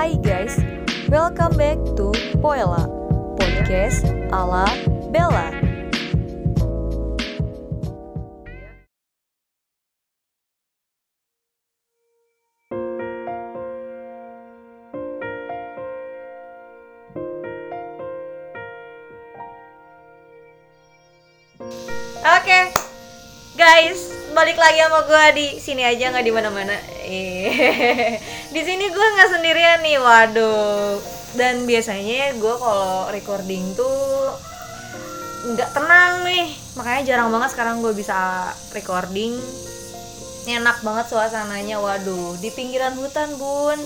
Hai guys, welcome back to Poela, podcast ala Bella. Oke, guys, balik lagi sama gue di sini aja nggak di mana-mana. Di sini gue nggak sendirian nih, waduh. Dan biasanya gue kalau recording tuh nggak tenang nih, makanya jarang banget sekarang gue bisa recording. Enak banget suasananya, waduh. Di pinggiran hutan, bun.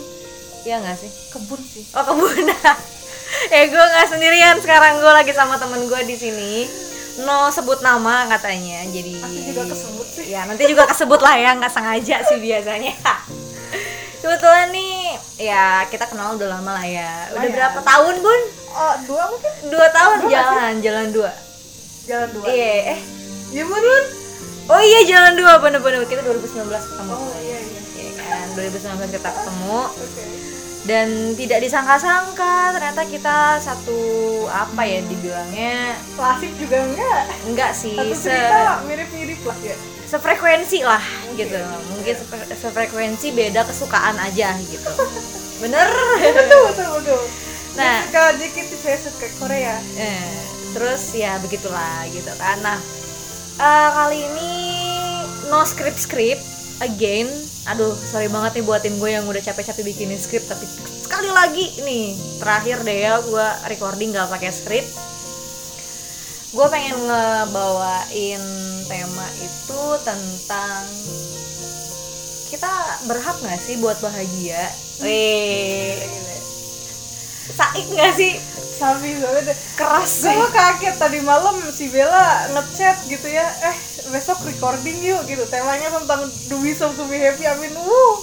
Ya nggak sih? kebun sih Oh kebun. eh gue nggak sendirian sekarang gue lagi sama temen gue di sini. No sebut nama katanya. Jadi Nanti juga kesebut sih. Ya nanti juga kesebut lah ya nggak sengaja sih biasanya. Kebetulan nih ya kita kenal udah lama lah ya. Udah Oh, ya. berapa tahun bun? oh dua mungkin Dua tahun Dua jalan jalan dua. jalan dua Iya eh. ya menurut Oh iya jalan dua bener-bener kita 2019 ketemu. oh iya iya Iya kan 2019 kita ketemu oke dan tidak disangka-sangka ternyata kita satu apa ya dibilangnya klasik juga enggak enggak sih satu cerita mirip-mirip lah ya sefrekuensi lah gitu. Mungkin sefe- sefrekuensi beda kesukaan aja gitu. Bener. Betul betul betul. Nah. suka JKT saya suka Korea. Eh, terus ya begitulah gitu kan. Nah eh, kali ini no script script again. Aduh sorry banget nih buat tim gue yang udah capek-capek bikinin script tapi sekali lagi nih terakhir deh ya gue recording gak pakai script gue pengen ngebawain tema itu tentang kita berhak nggak sih buat bahagia? Weh, saik nggak sih? Sabi banget. Keras sih. Gue kaget tadi malam si Bella ngechat gitu ya Eh besok recording yuk gitu Temanya tentang Do we song to be happy Amin Wuh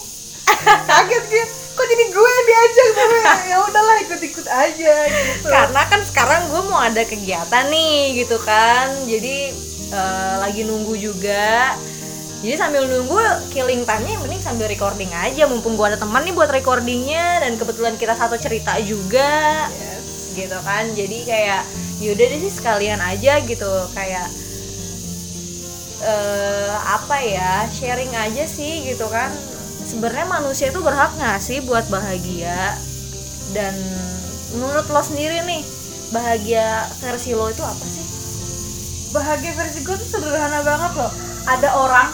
Kaget gitu Kok jadi gue yang diajak? Tapi ya udahlah ikut-ikut aja gitu. Karena kan sekarang gue mau ada kegiatan nih gitu kan. Jadi eh, lagi nunggu juga. Jadi sambil nunggu killing time-nya yang penting sambil recording aja. Mumpung gue ada teman nih buat recordingnya dan kebetulan kita satu cerita juga Yes. gitu kan. Jadi kayak yaudah deh sih sekalian aja gitu. Kayak eh apa ya sharing aja sih gitu kan sebenarnya manusia itu berhak nggak sih buat bahagia dan menurut lo sendiri nih bahagia versi lo itu apa sih bahagia versi gue tuh sederhana banget loh ada orang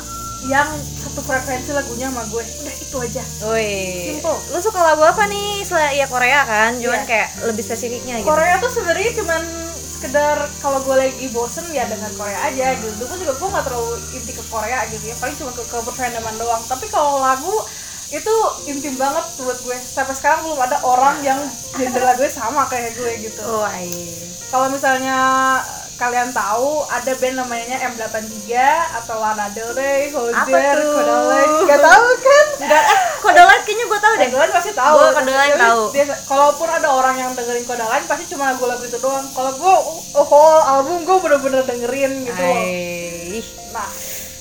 yang satu frekuensi lagunya sama gue udah itu aja Woi, Simple. lo suka lagu apa nih? Selain ya Korea kan, cuman Iya. kayak lebih spesifiknya gitu. Korea tuh sebenarnya cuman sekedar kalau gue lagi bosen ya dengan Korea aja gitu. Dulu juga gue nggak terlalu inti ke Korea gitu ya. Paling cuma ke ke fandoman doang. Tapi kalau lagu itu intim banget buat gue. Sampai sekarang belum ada orang yang genre lagunya sama kayak gue gitu. Oh, kalau misalnya kalian tahu ada band namanya M83 atau Lana Del Rey, Hozier? Kodaline, gak tahu kan? Enggak, Kodaline kayaknya gue tahu deh. Kodaline pasti tahu. Gua Kodaline Tapi tahu. biasa- kalaupun ada orang yang dengerin Kodaline pasti cuma lagu-lagu itu doang. Kalau gue oh, whole album gue bener-bener dengerin gitu. Ay. Nah,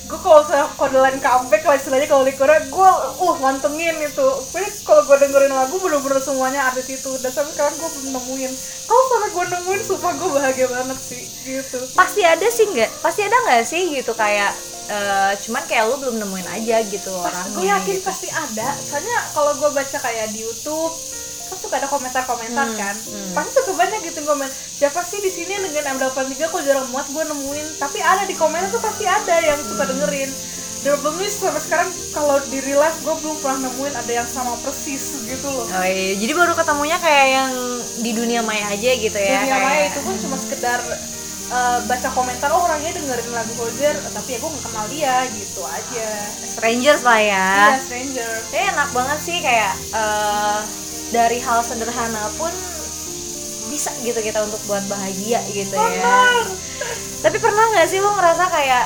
gue kalau misalnya Kodaline comeback lah istilahnya kalau di Korea gue uh mantengin itu. Jadi kalau gue dengerin lagu bener-bener semuanya artis itu. Dan sampai sekarang gue belum nemuin. Kalau sampai gue nemuin, sumpah gue bahagia banget sih gitu. Pasti ada sih nggak? Pasti ada nggak sih gitu kayak eh, cuman kayak lu belum nemuin aja gitu orangnya. gue yakin gitu. pasti ada soalnya kalau gue baca kayak di YouTube kan suka ada komentar-komentar Hmm, kan hmm. pasti suka banyak gitu komen siapa sih di sini dengan M83 kok jarang muat gue nemuin tapi ada di komentar tuh pasti ada yang suka Hmm. dengerin dan belum sampai sekarang kalau di real life gue belum pernah nemuin ada yang sama persis gitu loh Oh iya, jadi baru ketemunya kayak yang di dunia maya aja gitu ya. dunia kayak- maya itu pun cuma sekedar eh, baca komentar oh orangnya dengerin lagu Hozier tapi ya gue gak kenal dia gitu aja strangers lah ya. iya stranger Tapi enak banget sih kayak eh, dari hal sederhana pun bisa gitu kita untuk buat bahagia gitu ya. Tapi pernah nggak sih lo ngerasa kayak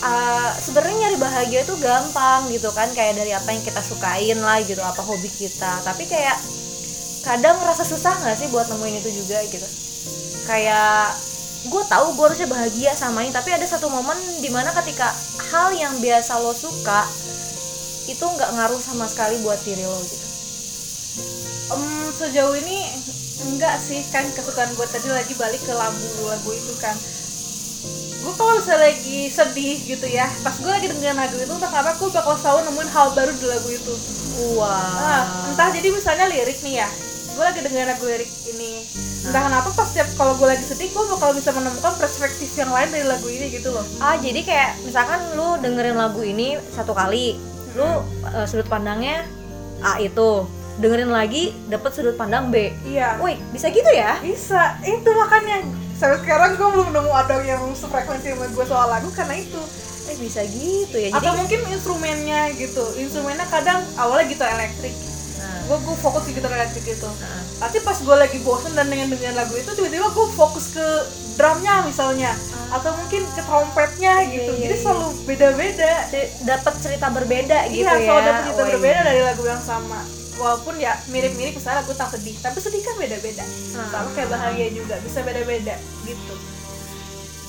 eh, sebenarnya nyari bahagia itu gampang gitu kan kayak dari apa yang kita sukain lah gitu apa hobi kita. Tapi kayak kadang ngerasa susah nggak sih buat nemuin itu juga gitu. Kayak gue tahu gue harusnya bahagia sama ini tapi ada satu momen di mana ketika hal yang biasa lo suka itu nggak ngaruh sama sekali buat diri lo gitu Em, sejauh ini enggak sih kan kesukaan gue tadi lagi balik ke lagu lagu itu kan. Gue kalau misalnya lagi sedih gitu ya pas gue lagi dengerin lagu itu entah kenapa gue bakal selalu nemuin hal baru di lagu itu. Wah. Nah, entah jadi misalnya lirik nih ya gue lagi dengerin lagu lirik ini. Entah kenapa pas setiap kalau gue lagi sedih gue bakal bisa menemukan perspektif yang lain dari lagu ini gitu loh. Ah jadi kayak misalkan lu dengerin lagu ini satu kali lu eh, sudut pandangnya A itu dengerin lagi dapet sudut pandang B. Iya. Woi bisa gitu ya? Bisa. Itu makanya sampai sekarang gue belum nemu ada yang sefrekuensi sama gue soal lagu karena itu. Eh bisa gitu ya. Jadi atau mungkin instrumennya gitu. Instrumennya kadang awalnya gitar elektrik. Nah, gue gue fokus di gitar elektrik gitu nah. tapi pas gue lagi bosen dan dengan dengan lagu itu tiba-tiba gue fokus ke drumnya misalnya. Atau mungkin ke trompetnya Iya, gitu. iya, jadi iya. selalu beda-beda. Dapat cerita berbeda gitu iya ya. selalu dapet cerita Woi. berbeda dari lagu yang sama walaupun ya mirip-mirip misalnya lagu tentang sedih. Tapi sedih kan beda-beda. Hmm. sama kayak bahagia juga bisa beda-beda gitu.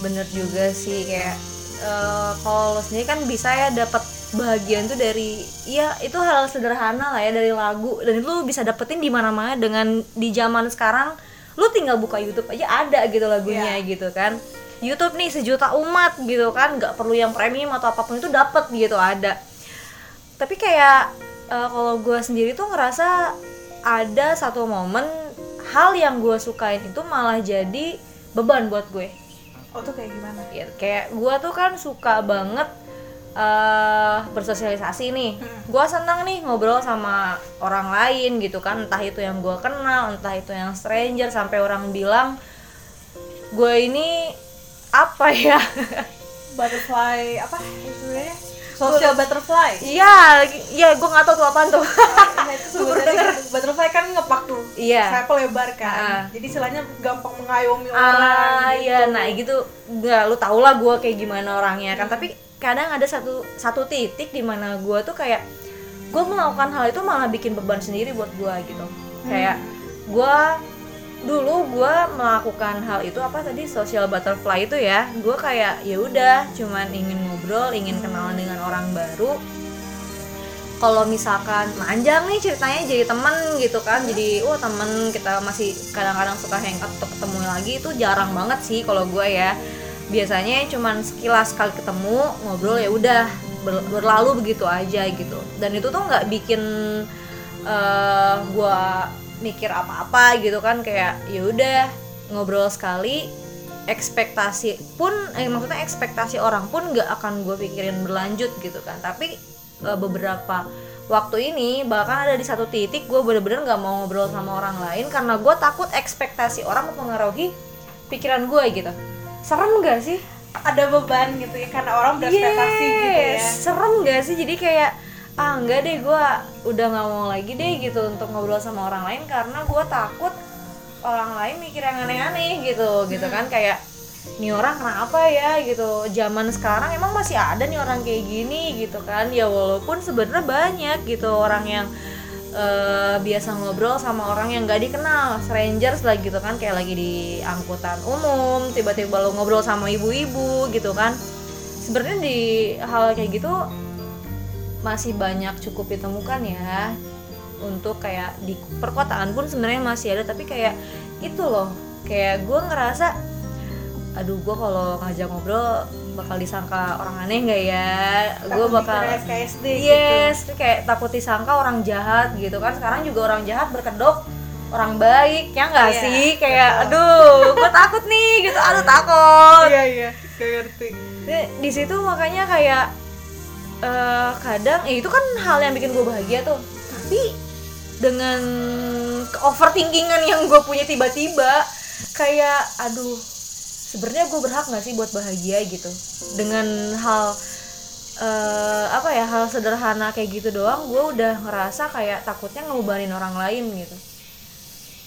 Bener juga sih kayak eh, kalau lo sendiri kan bisa ya dapat bahagian tuh dari ya itu hal sederhana lah ya dari lagu. Dan itu lu bisa dapetin di mana-mana dengan di zaman sekarang lu tinggal buka YouTube aja ada gitu lagunya Iya. gitu kan. YouTube nih sejuta umat gitu kan nggak perlu yang premium atau apa pun itu dapet gitu ada. Tapi kayak eh, kalau gue sendiri tuh ngerasa ada satu momen hal yang gue sukain itu malah jadi beban buat gue. Oh tuh kayak gimana? Ya, kayak gue tuh kan suka banget eh bersosialisasi nih. Hmm. gue senang nih ngobrol sama orang lain gitu kan entah itu yang gue kenal entah itu yang stranger sampai orang bilang gue ini apa ya? Butterfly apa sebenarnya social butterfly. Iya iya gue nggak tahu tuh apaan tuh. Nah, itu Gua baru sebenarnya gitu. butterfly kan ngepak tuh Iya. sayapnya lebar kan. Ah. jadi istilahnya gampang mengayomi ah orang gitu. iya nah gitu. Nggak lu tau lah gue kayak gimana orangnya kan. Tapi kadang ada satu satu titik di mana gue tuh kayak gue melakukan hal itu malah bikin beban sendiri buat gue gitu. Kayak gue dulu gue melakukan hal itu apa tadi social butterfly itu ya. Gue kayak ya udah cuman ingin ngobrol ingin kenalan dengan orang baru. Kalau misalkan panjang nih ceritanya jadi temen gitu kan. Jadi wah temen kita masih kadang-kadang suka hangout atau ketemu lagi itu jarang banget sih kalau gue ya. Biasanya cuman sekilas kali ketemu ngobrol ya udah ber- berlalu begitu aja gitu. Dan itu tuh nggak bikin eh gue mikir apa-apa gitu kan kayak ya udah ngobrol sekali ekspektasi pun eh, maksudnya ekspektasi orang pun nggak akan gue pikirin berlanjut gitu kan. Tapi eh, beberapa waktu ini bahkan ada di satu titik gue bener-bener nggak mau ngobrol sama orang lain karena gue takut ekspektasi orang mempengaruhi pikiran gue gitu. Serem gak sih? Ada beban gitu ya karena orang berekspektasi gitu ya. Yes, serem gak sih? Jadi kayak ah enggak deh gue udah nggak mau lagi deh gitu untuk ngobrol sama orang lain karena gue takut orang lain mikir yang aneh-aneh gitu gitu kan kayak nih orang kenapa ya gitu zaman sekarang emang masih ada nih orang kayak gini gitu kan ya walaupun sebenarnya banyak gitu orang yang eh, biasa ngobrol sama orang yang gak dikenal strangers lah gitu kan kayak lagi di angkutan umum tiba-tiba lo ngobrol sama ibu-ibu gitu kan. Sebenarnya di hal kayak gitu masih banyak cukup ditemukan ya untuk kayak di perkotaan pun sebenarnya masih ada tapi kayak itu loh kayak gue ngerasa aduh gue kalau ngajak ngobrol bakal disangka orang aneh nggak ya? Gue bakal SKSD gitu. Yes kayak takut disangka orang jahat gitu kan. Sekarang juga orang jahat berkedok orang baik ya nggak Iya, sih? Kayak betul. aduh gue takut nih gitu. Aduh takut. Iya iya gak ngerti. Di situ makanya kayak eh, kadang eh, itu kan hal yang bikin gue bahagia tuh. Tapi dengan overthinkingan yang gue punya tiba-tiba kayak aduh sebenarnya gue berhak nggak sih buat bahagia gitu? Dengan hal eh, apa ya hal sederhana kayak gitu doang gue udah ngerasa kayak takutnya ngebebanin orang lain gitu.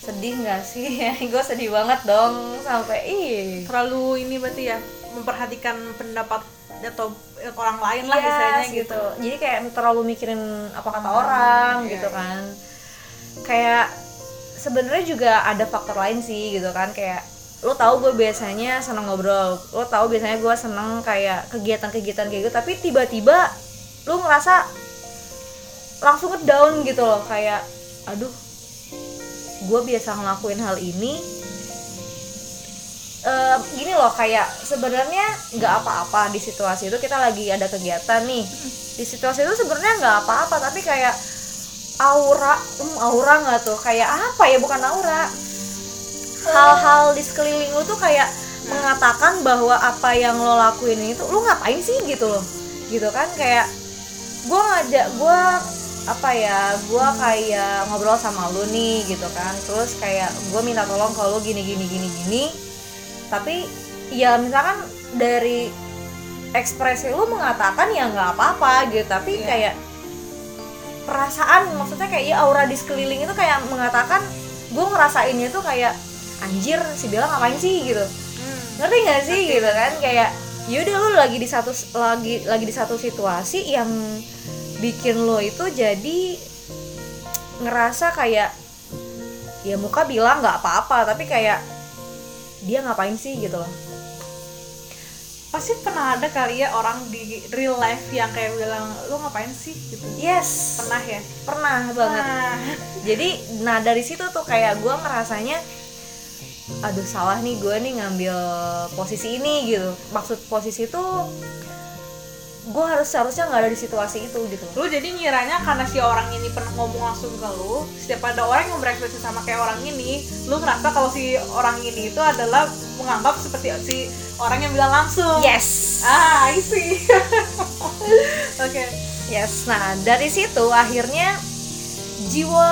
Sedih nggak sih? Gue sedih banget dong sampai ih. Terlalu ini berarti ya memperhatikan pendapat atau orang lain lah Yes, gitu Jadi kayak terlalu mikirin apa kata orang iya, gitu iya. kan. Kayak sebenarnya juga ada faktor lain sih gitu kan kayak lo tahu gue biasanya seneng ngobrol, lo tahu biasanya gue seneng kayak kegiatan-kegiatan kayak gitu, tapi tiba-tiba lo ngerasa langsung ke down gitu loh kayak aduh gue biasa ngelakuin hal ini gini loh kayak sebenarnya nggak apa-apa di situasi itu kita lagi ada kegiatan nih. Di situasi itu sebenarnya nggak apa-apa tapi kayak aura hmm, aura nggak tuh? Kayak apa ya? Bukan aura. Hal-hal di sekeliling lu tuh kayak mengatakan bahwa apa yang lo lakuin itu lu ngapain sih gitu loh? Gitu kan? Kayak gue ngajak gue apa ya gue kayak ngobrol sama lu nih gitu kan? Terus kayak gue minta tolong kalau gini gini gini gini tapi ya misalkan dari ekspresi lu mengatakan ya nggak apa-apa gitu. Tapi Iya. kayak perasaan maksudnya kayak ya aura di sekeliling itu kayak mengatakan gue ngerasainnya tuh kayak anjir si Bella ngapain sih? gitu. Hmm. ngerti nggak sih? Gitu kan kayak yaudah lu lagi di satu lagi lagi di satu situasi yang bikin lo itu jadi ngerasa kayak ya muka bilang nggak apa-apa tapi kayak dia ngapain sih gitu loh. Pasti pernah ada kali ya orang di real life yang kayak bilang lu ngapain sih? gitu. Yes. Pernah ya? Pernah banget. Nah, jadi nah dari situ tuh kayak gue ngerasanya aduh salah nih gue nih ngambil posisi ini gitu. Maksud posisi itu gue harus seharusnya nggak ada di situasi itu gitu. Lu jadi ngiranya karena si orang ini pernah ngomong langsung ke lu setiap ada orang yang berekspresi sama kayak orang ini lu ngerasa kalau si orang ini itu adalah menganggap seperti si orang yang bilang langsung. Yes. Ah I see. Oke. Yes nah dari situ akhirnya jiwa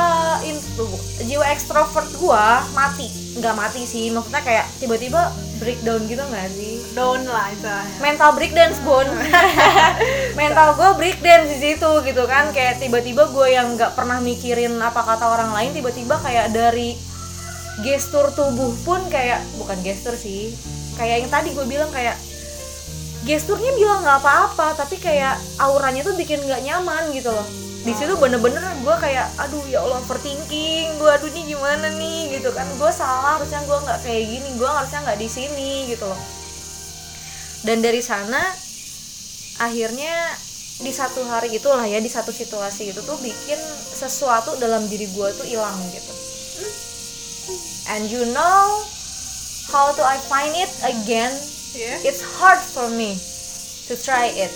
itu jiwa ekstrovert gue mati. Nggak mati sih maksudnya kayak tiba-tiba breakdown gitu nggak sih? Down lah istilahnya. Mental breakdance bun. Mental gue breakdance di situ gitu kan. Kayak tiba-tiba gue yang nggak pernah mikirin apa kata orang lain tiba-tiba kayak dari gestur tubuh pun kayak bukan gestur sih kayak yang tadi gue bilang kayak gesturnya bilang nggak apa-apa tapi kayak auranya tuh bikin nggak nyaman gitu loh di situ bener-bener gue kayak aduh ya allah overthinking gue aduh ini gimana nih? Gitu kan. Gue salah harusnya gue nggak kayak gini. Gue harusnya nggak di sini gitu loh. Dan dari sana akhirnya di satu hari itulah ya di satu situasi itu tuh bikin sesuatu dalam diri gue tuh hilang gitu. And you know how to I find it again? Ya it's hard for me to try it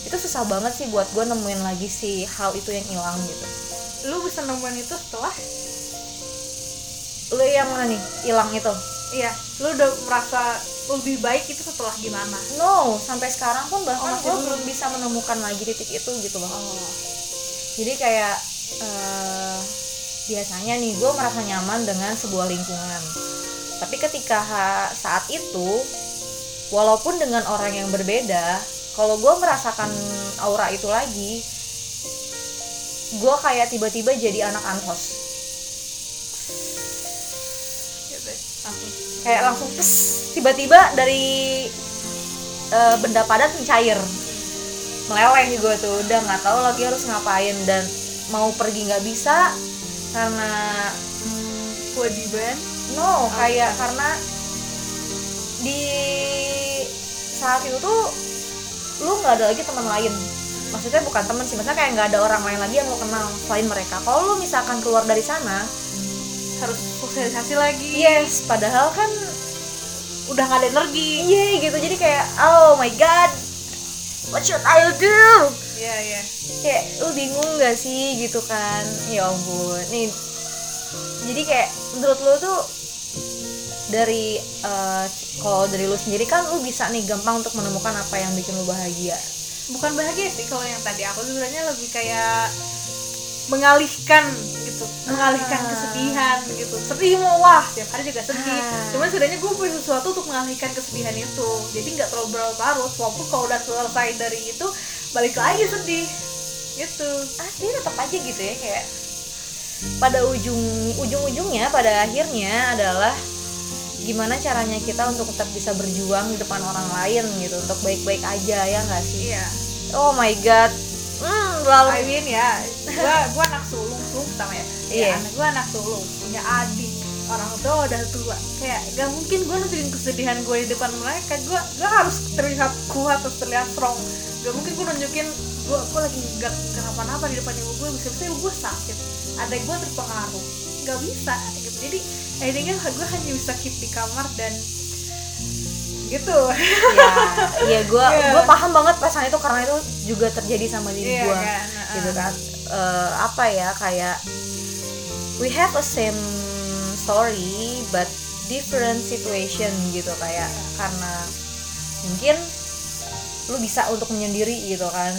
itu susah banget sih buat gue nemuin lagi si hal itu yang hilang gitu. Lu bisa nemuin itu setelah? Lu yang mana nih? Hilang itu? Iya. Lu udah merasa lebih baik itu setelah gimana? No sampai sekarang pun bahkan Oh, gue belum. belum bisa menemukan lagi titik itu gitu loh. Oh. Jadi kayak eh, biasanya nih gue merasa nyaman dengan sebuah lingkungan. Tapi ketika ha- saat itu walaupun dengan orang yang berbeda kalau gue merasakan aura itu lagi gue kayak tiba-tiba jadi anak ansos langsung. Kayak langsung tes tiba-tiba dari eh, benda padat mencair. Meleleh gue tuh udah nggak tahu lagi harus ngapain dan mau pergi nggak bisa karena hmm, kewajiban no kayak karena di saat itu tuh lu nggak ada lagi teman lain. Maksudnya bukan teman sih maksudnya kayak nggak ada orang lain lagi yang lo kenal selain mereka. Kalau lu misalkan keluar dari sana harus sosialisasi lagi. Yes padahal kan udah nggak ada energi. Iya gitu. Jadi kayak oh my god what should I do? Iya iya. Kayak lu bingung gak sih gitu kan? Ya ampun nih. Jadi kayak menurut lu tuh dari eh, kalau dari lu sendiri kan lu bisa nih gampang untuk menemukan apa yang bikin lu bahagia. Bukan bahagia sih kalau yang tadi. Aku sebenarnya lebih kayak mengalihkan gitu mengalihkan Ah. kesedihan gitu. Sedih mau wah tiap hari juga sedih. Ah. cuman sebenarnya gue punya sesuatu untuk mengalihkan kesedihan itu. Jadi nggak terlalu berlarut walaupun kalau udah selesai dari itu balik lagi sedih. Gitu. Ah dia tetap aja gitu ya kayak pada ujung ujung ujungnya pada akhirnya adalah gimana caranya kita untuk tetap bisa berjuang di depan orang lain gitu untuk baik-baik aja ya nggak sih? Iya. Oh my god. Hmm lalu I mean ya gue gue anak sulung sulung pertama ya. Iya. ya anak gue anak sulung punya adik. Orang tua udah tua. Kayak gak mungkin gue nunjukin kesedihan gue di depan mereka. Gue gue harus terlihat kuat atau terlihat strong. Gak mungkin gue nunjukin gue gue lagi gak kenapa-napa di depan ibu gue bisa bisa ibu gue sakit. Ada gue terpengaruh. Nggak bisa jadi akhirnya gue hanya bisa keep di kamar dan gitu. Ya iya gue Iya. gue paham banget perasaan itu karena itu juga terjadi sama diri Iya gue kan, gitu kan. Eh, apa ya kayak we have a same story but different situation gitu kayak karena mungkin lu bisa untuk menyendiri gitu kan.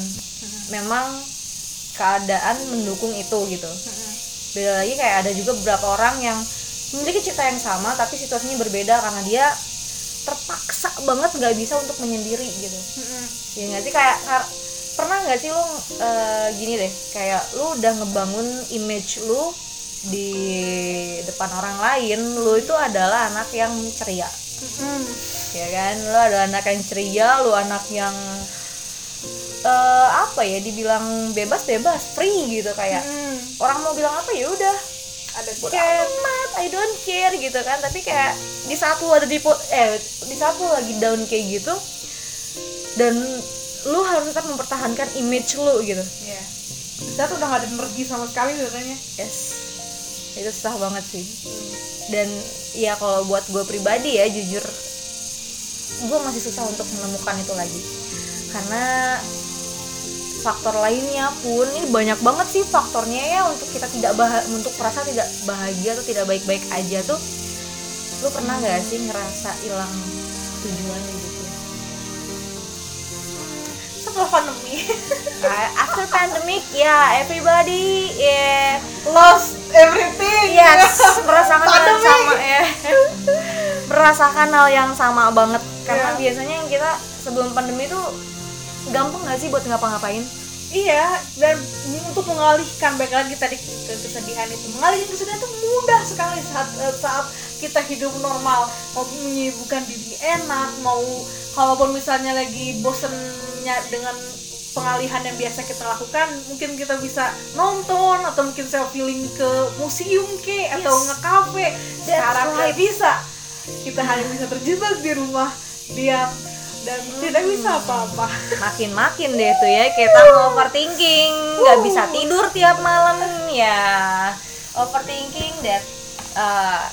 Memang keadaan mendukung itu gitu. Beda lagi kayak ada juga beberapa orang yang memiliki cerita yang sama tapi situasinya berbeda karena dia terpaksa banget nggak bisa untuk menyendiri gitu Mm-mm. ya nggak sih kayak kar- pernah nggak sih lu eh, gini deh kayak lu udah ngebangun image lu di depan orang lain lu itu adalah anak yang ceria Mm-mm. ya kan lu adalah anak yang ceria lu anak yang eh, apa ya dibilang bebas bebas free gitu kayak Mm-mm. orang mau bilang apa ya udah. Ada chat amat I don't care gitu kan. Tapi kayak di saat lu ada di eh di saat lu lagi down kayak gitu dan lu harus tetap mempertahankan image lu gitu. Ya kita tuh udah gak ada energi sama sekali sebenarnya yes. Itu susah banget sih. Dan ya kalau buat gue pribadi ya jujur gue masih susah untuk menemukan itu lagi. Karena faktor lainnya pun ini banyak banget sih faktornya ya untuk kita tidak bah untuk merasa tidak bahagia atau tidak baik-baik aja tuh. Lu pernah gak sih ngerasa hilang tujuan gitu? Setelah pandemi. Uh, after pandemic ya everybody ya. Lost everything. Yes merasakan hal sama ya. Merasakan hal yang sama banget. Karena Iya. biasanya yang kita sebelum pandemi itu gampang gak sih buat ngapa-ngapain Iya, dan untuk mengalihkan baik lagi tadi ke kesedihan itu, mengalihkan kesedihan itu mudah sekali saat eh, saat kita hidup normal, mau menyibukkan diri enak, mau kalaupun misalnya lagi bosennya dengan pengalihan yang biasa kita lakukan, mungkin kita bisa nonton atau mungkin self healing ke museum ke atau Yes. nge-cafe. Sekarang right. bisa, kita hanya bisa terjebak di rumah diam dan tidak bisa apa-apa. makin-makin deh tuh ya kita overthinking. Nggak bisa tidur tiap malam ya. Overthinking that uh,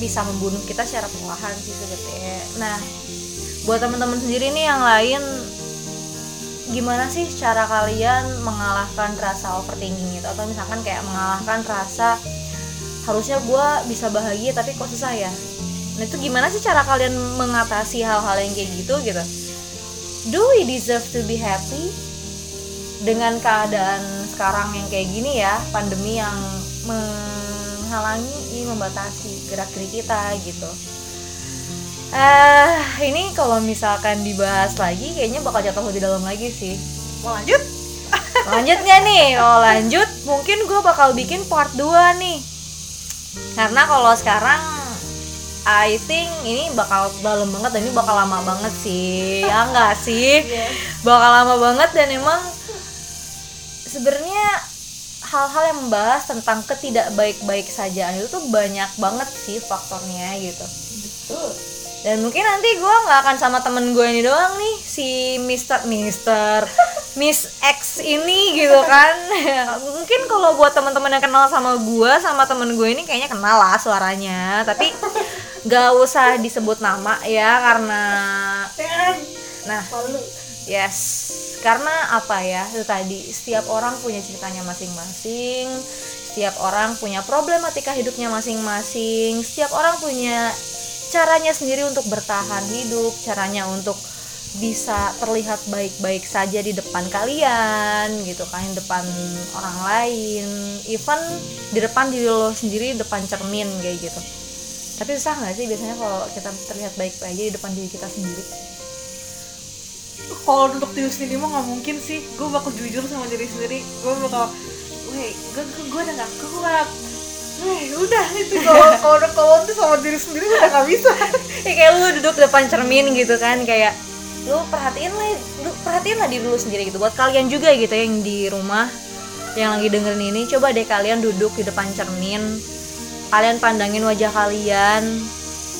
bisa membunuh kita secara perlahan sih sebetulnya. Nah buat teman-teman sendiri nih yang lain gimana sih cara kalian mengalahkan rasa overthinking itu? Atau misalkan kayak mengalahkan rasa harusnya gue bisa bahagia tapi kok susah ya nah itu gimana sih cara kalian mengatasi hal-hal yang kayak gitu gitu? Do we deserve to be happy dengan keadaan sekarang yang kayak gini ya? Pandemi yang menghalangi membatasi gerak gerik kita gitu. Eh ini kalau misalkan dibahas lagi kayaknya bakal jatuh lebih dalam lagi sih. Mau lanjut? lanjut nggak nih kalau lanjut mungkin gue bakal bikin part 2 nih. Karena kalau sekarang I think ini bakal dalam banget dan ini bakal lama banget sih. Ya nggak sih? Bakal lama banget dan emang sebenarnya hal-hal yang membahas tentang ketidak baik-baik saja itu tuh banyak banget sih faktornya gitu dan mungkin nanti gue nggak akan sama temen gue ini doang nih si Mister Mister Miss X ini gitu kan. Mungkin kalau buat teman-teman yang kenal sama gue sama temen gue ini kayaknya kenal lah suaranya. Tapi nggak usah disebut nama ya karena nah Malu. Yes, karena apa ya itu tadi setiap orang punya ceritanya masing-masing, setiap orang punya problematika hidupnya masing-masing, setiap orang punya caranya sendiri untuk bertahan hidup, caranya untuk bisa terlihat baik-baik saja di depan kalian gitu kan, di depan orang lain, even di depan diri lo sendiri, di depan cermin kayak gitu. Tapi susah nggak sih biasanya kalau kita terlihat baik aja di depan diri kita sendiri? kalau untuk diri sendiri mah nggak mungkin sih gue bakal jujur sama diri sendiri gue bakal weh gue gue udah gak kuat weh udah itu kalau kalau kalau itu sama diri sendiri udah gak bisa. Ya kayak lu duduk depan cermin gitu kan kayak lu perhatiin lah lu perhatiin lah diri lu sendiri gitu buat kalian juga gitu yang di rumah yang lagi dengerin ini coba deh kalian duduk di depan cermin kalian pandangin wajah kalian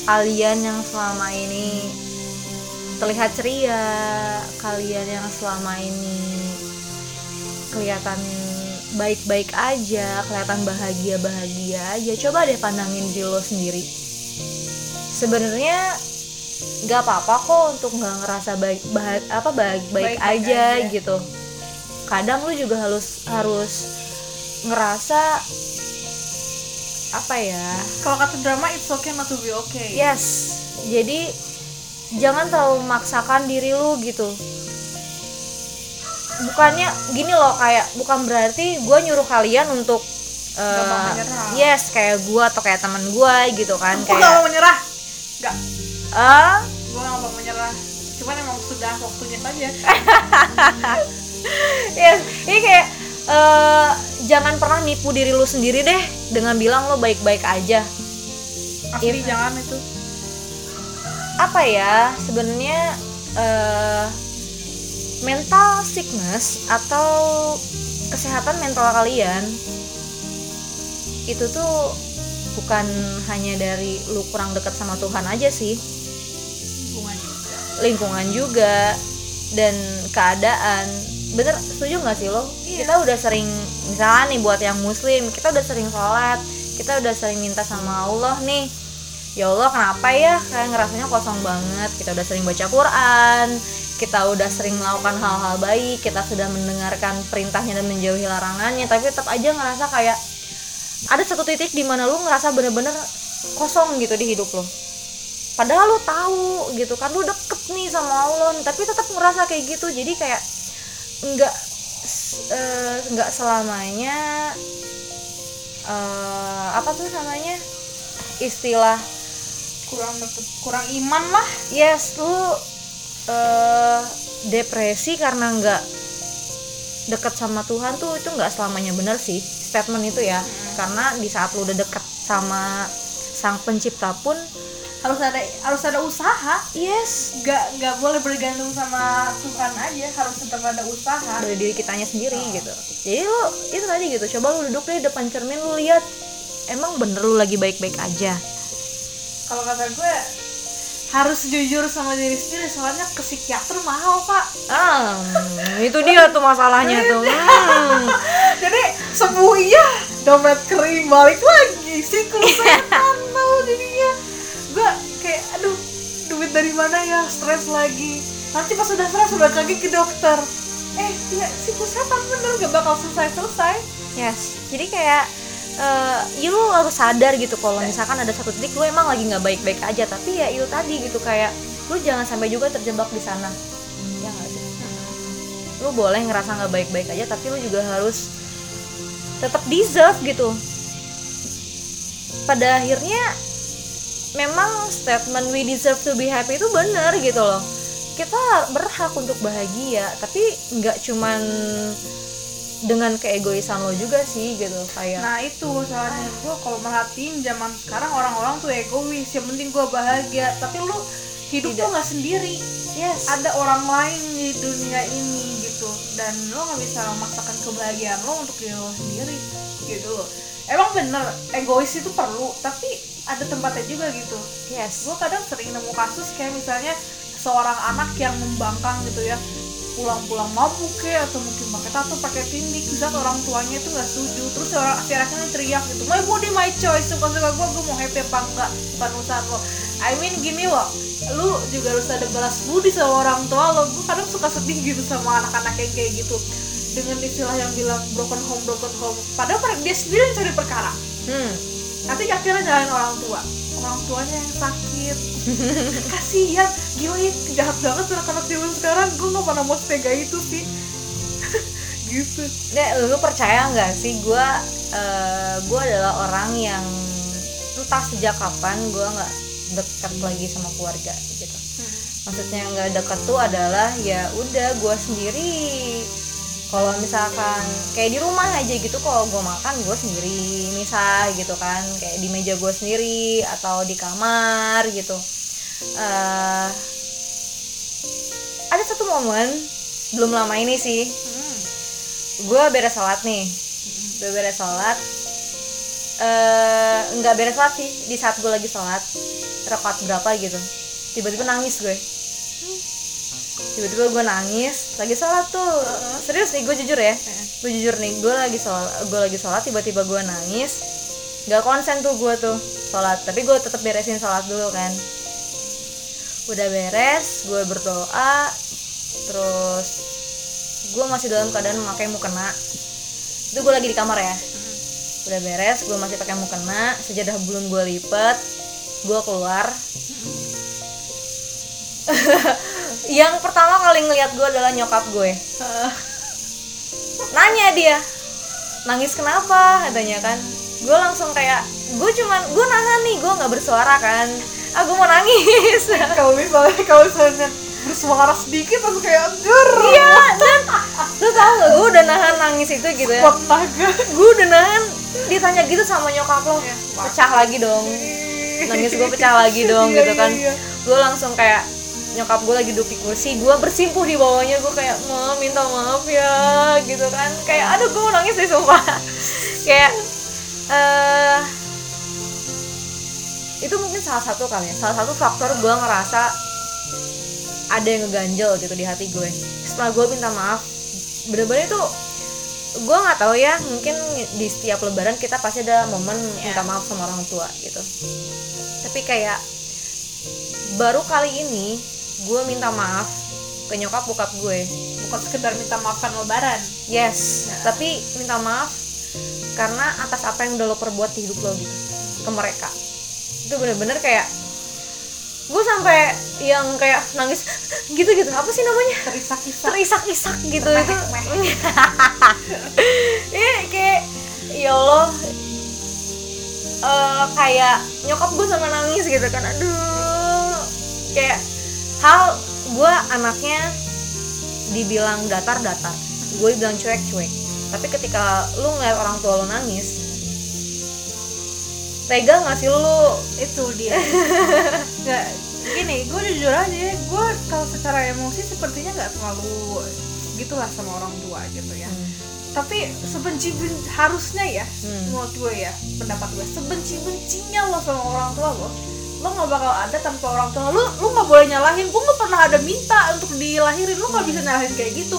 kalian yang selama ini terlihat ceria kalian yang selama ini kelihatan baik-baik aja kelihatan bahagia bahagia aja. Coba deh pandangin diri lo sendiri. Sebenarnya nggak apa-apa kok untuk nggak ngerasa baik bah- apa baik baik Baik-baik aja, aja. gitu. Kadang lu juga harus harus ngerasa apa ya? Kalau kata drama it's okay not to be okay. Yes. Jadi jangan terlalu memaksakan diri lu gitu bukannya gini loh kayak bukan berarti gue nyuruh kalian untuk eh, menyerah. yes kayak gue atau kayak teman gue gitu kan gue gak kayak mau menyerah. Gak ah gue gak mau menyerah. Cuman emang sudah waktunya saja. Yes ini kayak eh, jangan pernah nipu diri lu sendiri deh dengan bilang lo baik-baik aja. Asli If- jangan itu. Apa ya sebenarnya eh, mental sickness atau kesehatan mental kalian itu tuh bukan hanya dari lu kurang dekat sama Tuhan aja sih. Hubungan juga. Lingkungan juga dan keadaan. Bener setuju nggak sih lo? Iya. kita udah sering misalnya nih buat yang muslim kita udah sering sholat kita udah sering minta sama Allah nih. Ya Allah kenapa ya? Kayak ngerasanya kosong banget. Kita udah sering baca Quran kita udah sering melakukan hal-hal baik kita sudah mendengarkan perintahnya dan menjauhi larangannya tapi tetap aja ngerasa kayak ada satu titik di mana lu ngerasa bener-bener kosong gitu di hidup lo padahal lu tahu gitu kan lu deket nih sama Allah tapi tetap ngerasa kayak gitu. Jadi kayak nggak eh, nggak selamanya eh, apa tuh namanya istilah kurang deket kurang iman lah. Yes lu eh, depresi karena nggak deket sama Tuhan tuh itu nggak selamanya benar sih statement itu ya. Karena di saat lu udah deket sama sang pencipta pun harus ada harus ada usaha. Yes. Nggak nggak boleh bergantung sama Tuhan aja harus tetap ada usaha. Dari diri kitanya sendiri gitu. Jadi lu itu tadi gitu coba lu duduk deh depan cermin lu lihat emang bener lu lagi baik-baik aja? Kalau kata gue harus jujur sama diri sendiri soalnya ke psikiater mahal pak. Ah itu dia tuh masalahnya tuh. Hmm. jadi sembuh iya dompet kering balik lagi siklus setan tau jadinya. Gue kayak aduh duit dari mana ya stres lagi. Nanti pas udah stres balik lagi ke dokter. Eh ya siklus setan bener gak bakal selesai selesai yes jadi kayak eh ya lu harus sadar gitu kalau misalkan ada satu titik lu emang lagi nggak baik-baik aja. Tapi ya itu tadi gitu kayak lu jangan sampai juga terjebak di sana. Ya nggak sih? Lu boleh ngerasa nggak baik-baik aja tapi lu juga harus tetap deserve gitu. Pada akhirnya memang statement we deserve to be happy itu benar gitu loh. Kita berhak untuk bahagia tapi nggak cuman dengan keegoisan lo juga sih gitu kayak Nah itu soalnya gue kalau merhatiin zaman sekarang orang-orang tuh egois yang penting gue bahagia. Tapi lu hidup Tidak. tuh nggak sendiri. Yes. Ada orang lain di dunia ini gitu. Dan lo nggak bisa memaksakan kebahagiaan lo untuk diri lo sendiri gitu loh. Emang bener egois itu perlu tapi ada tempatnya juga gitu. Yes. Gue kadang sering nemu kasus kayak misalnya seorang anak yang membangkang gitu ya pulang-pulang mabuk ke atau mungkin pakai tato pakai tindik di saat orang tuanya itu nggak setuju terus orang si anaknya teriak gitu my body my choice suka suka gue gue mau happy apa enggak bukan urusan lo I mean gini loh lu juga harus ada balas budi sama orang tua lo gue kadang suka sedih gitu sama anak-anak yang kayak gitu dengan istilah yang bilang broken home broken home padahal dia sendiri yang cari perkara. Hmm. Nanti akhirnya nyalain orang tua orang tuanya yang sakit. Kasihan. Gila ya jahat banget anak-anak zaman sekarang. Gue gak pernah mau setega itu sih. Gitu. Nek, lu percaya nggak sih gue gue adalah orang yang entah sejak kapan gue nggak dekat lagi sama keluarga gitu. Maksudnya nggak dekat tuh adalah ya udah gue sendiri kalau misalkan kayak di rumah aja gitu kalau gue makan gue sendiri misah gitu kan. Kayak di meja gue sendiri atau di kamar gitu. Eh, ada satu momen belum lama ini sih. Hmm. gue beres sholat nih. Gue beres sholat. Eh nggak beres sholat sih di saat gue lagi sholat. Rakaat berapa gitu. Tiba-tiba nangis gue tiba-tiba gue nangis lagi sholat tuh. Serius nih gue jujur ya. Gue jujur nih gue lagi sholat gue lagi sholat tiba-tiba gue nangis. Nggak konsen tuh gue tuh sholat tapi gue tetap beresin sholat dulu kan. Udah beres gue berdoa terus gue masih dalam keadaan memakai mukena. Itu gue lagi di kamar ya. Udah beres gue masih pakai mukena sejadah belum gue lipet gue keluar yang pertama kali ngeliat gue adalah nyokap gue. Nanya dia nangis kenapa? katanya kan. Gue langsung kayak gue cuman gue nahan nih gue nggak bersuara kan. Ah gue mau nangis. Kalau misalnya kalau misalnya bersuara sedikit langsung kayak ger iya dan lu tau gak gue udah nahan nangis itu gitu ya. Naga gue udah nahan ditanya gitu sama nyokap lo Iya, pecah lagi dong nangis gue pecah lagi dong Iya, gitu kan. iya, iya. gue langsung kayak nyokap gue lagi duduk di kursi gue bersimpuh di bawahnya gue kayak ma minta maaf ya gitu kan. Kayak aduh gue mau nangis deh sumpah. Kayak eh itu mungkin salah satu kali ya. Salah satu faktor gue ngerasa ada yang ngeganjel gitu di hati gue. Setelah gue minta maaf bener-bener itu gue nggak tahu ya mungkin di setiap lebaran kita pasti ada momen minta maaf sama orang tua gitu. Tapi kayak baru kali ini gue minta maaf ke nyokap bokap gue. Bukan sekedar minta maafkan lebaran? Yes tapi minta maaf karena atas apa yang udah lo perbuat di hidup lo gitu ke mereka. Itu bener-bener kayak gue sampai yang kayak nangis gitu gitu apa sih namanya? Terisak-isak. Terisak-isak gitu itu. Iya kayak ya Allah. Eh, kayak nyokap gue sama nangis gitu kan aduh. Kayak hal gue anaknya dibilang datar-datar. Gue bilang cuek-cuek. Tapi ketika lu ngeliat orang tua lu nangis tega nggak sih lu? Itu dia. Nggak gini gue jujur aja gue kalau secara emosi sepertinya nggak terlalu gitulah sama orang tua gitu ya. Tapi sebenci ben- harusnya ya Hmm. menurut gue ya pendapat gue sebenci bencinya lo sama orang tua lo lo nggak bakal ada tanpa orang tua. Lo lo nggak boleh nyalahin. Gue nggak pernah ada minta untuk dilahirin. Lo nggak bisa nyalahin kayak gitu.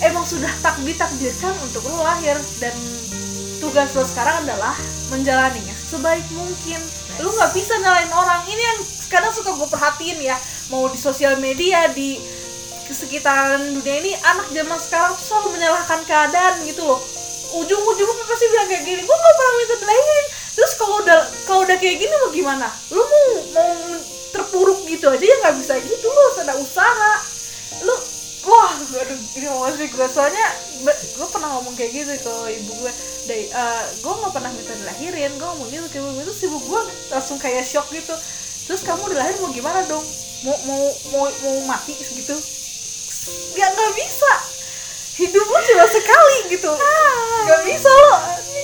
Emang sudah tak ditakdirkan untuk lo lahir. Dan tugas lo sekarang adalah menjalaninya sebaik mungkin. Lo nggak bisa nyalain orang. Ini yang kadang suka gue perhatiin ya. Mau di sosial media di sekitaran dunia ini anak zaman sekarang tuh selalu menyalahkan keadaan gitu loh. Ujung-ujungnya pasti bilang kayak gini gue gak pernah minta dilahirin. Terus kalau udah kalau udah kayak gini mau gimana? Lu mau terpuruk gitu aja ya nggak bisa gitu lu harus ada usaha. Lu wah aduh ini masih gue soalnya gue pernah ngomong kayak gitu ke ibu gue dari gue nggak pernah minta dilahirin gue ngomong gitu ke ibu gue terus ibu gue langsung kayak shock gitu. Terus kamu dilahir mau gimana dong? Mau mau mau mau mati gitu ya nggak bisa. Hidup lu cuma sekali gitu. Nggak bisa lo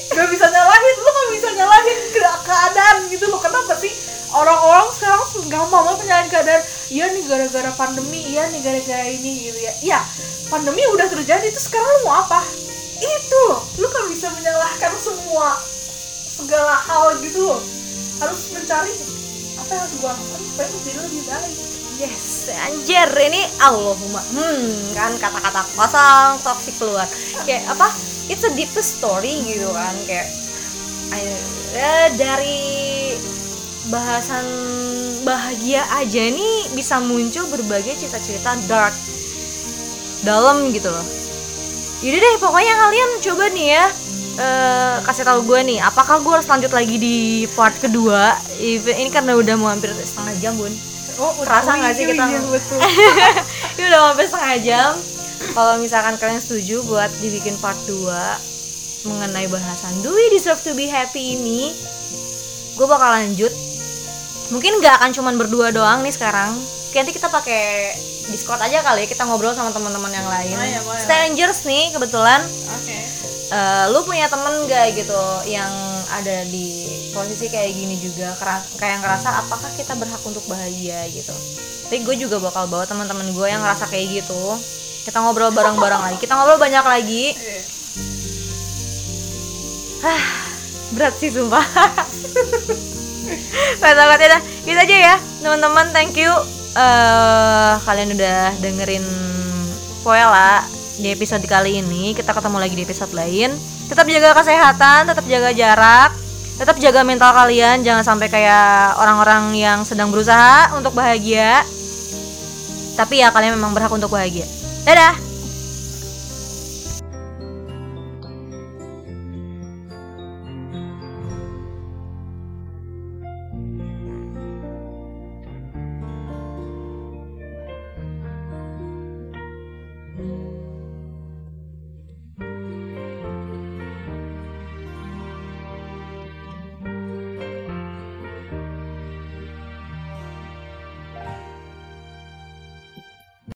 nggak bisa nyalahin lo nggak bisa nyalahin ke- keadaan gitu lo kenapa sih orang-orang sekarang gampang banget nyalahin keadaan iya nih gara-gara pandemi iya nih gara-gara ini gitu ya iya pandemi udah terjadi terus sekarang lo mau apa itu lo kan bisa menyalahkan semua segala hal gitu loh harus mencari apa yang harus gue lakukan supaya lo jadi lebih baik Yes, anjir ini Allahumma. Hmm, kan kata-kata kosong toxic keluar. Kayak apa? It's a deepest story gitu kan kayak eh, dari bahasan bahagia aja nih bisa muncul berbagai cerita-cerita dark dalam gitu loh. Jadi deh pokoknya kalian coba nih ya eh, kasih tahu gue nih apakah gue harus lanjut lagi di part kedua? Ini karena udah mau hampir setengah jam bun. Oh Kerasa nggak sih iya, kita- iya, betul. Ini udah sampai setengah jam. Kalau misalkan kalian setuju buat dibikin part 2 mengenai bahasan do we deserve to be happy ini gue bakal lanjut mungkin nggak akan cuman berdua doang nih sekarang. Nanti kita pakai discord aja kali ya kita ngobrol sama teman-teman yang lain. Oh iya, boleh, strangers nih kebetulan. Oke. Eh, lu punya temen gak gitu yang ada di posisi kayak gini juga? Kayak ngerasa apakah kita berhak untuk bahagia? gitu. Tapi gue juga bakal bawa teman-teman gue yang ngerasa kayak gitu. Kita ngobrol bareng-bareng lagi. Kita ngobrol banyak lagi. Iya. berat sih sumpah Gak tau. gitu aja ya teman-teman thank you eh kalian udah dengerin Poela di episode kali ini. Kita ketemu lagi di episode lain. Tetap jaga kesehatan, tetap jaga jarak, tetap jaga mental kalian. Jangan sampai kayak orang-orang yang sedang berusaha untuk bahagia. Tapi ya kalian memang berhak untuk bahagia. Dadah.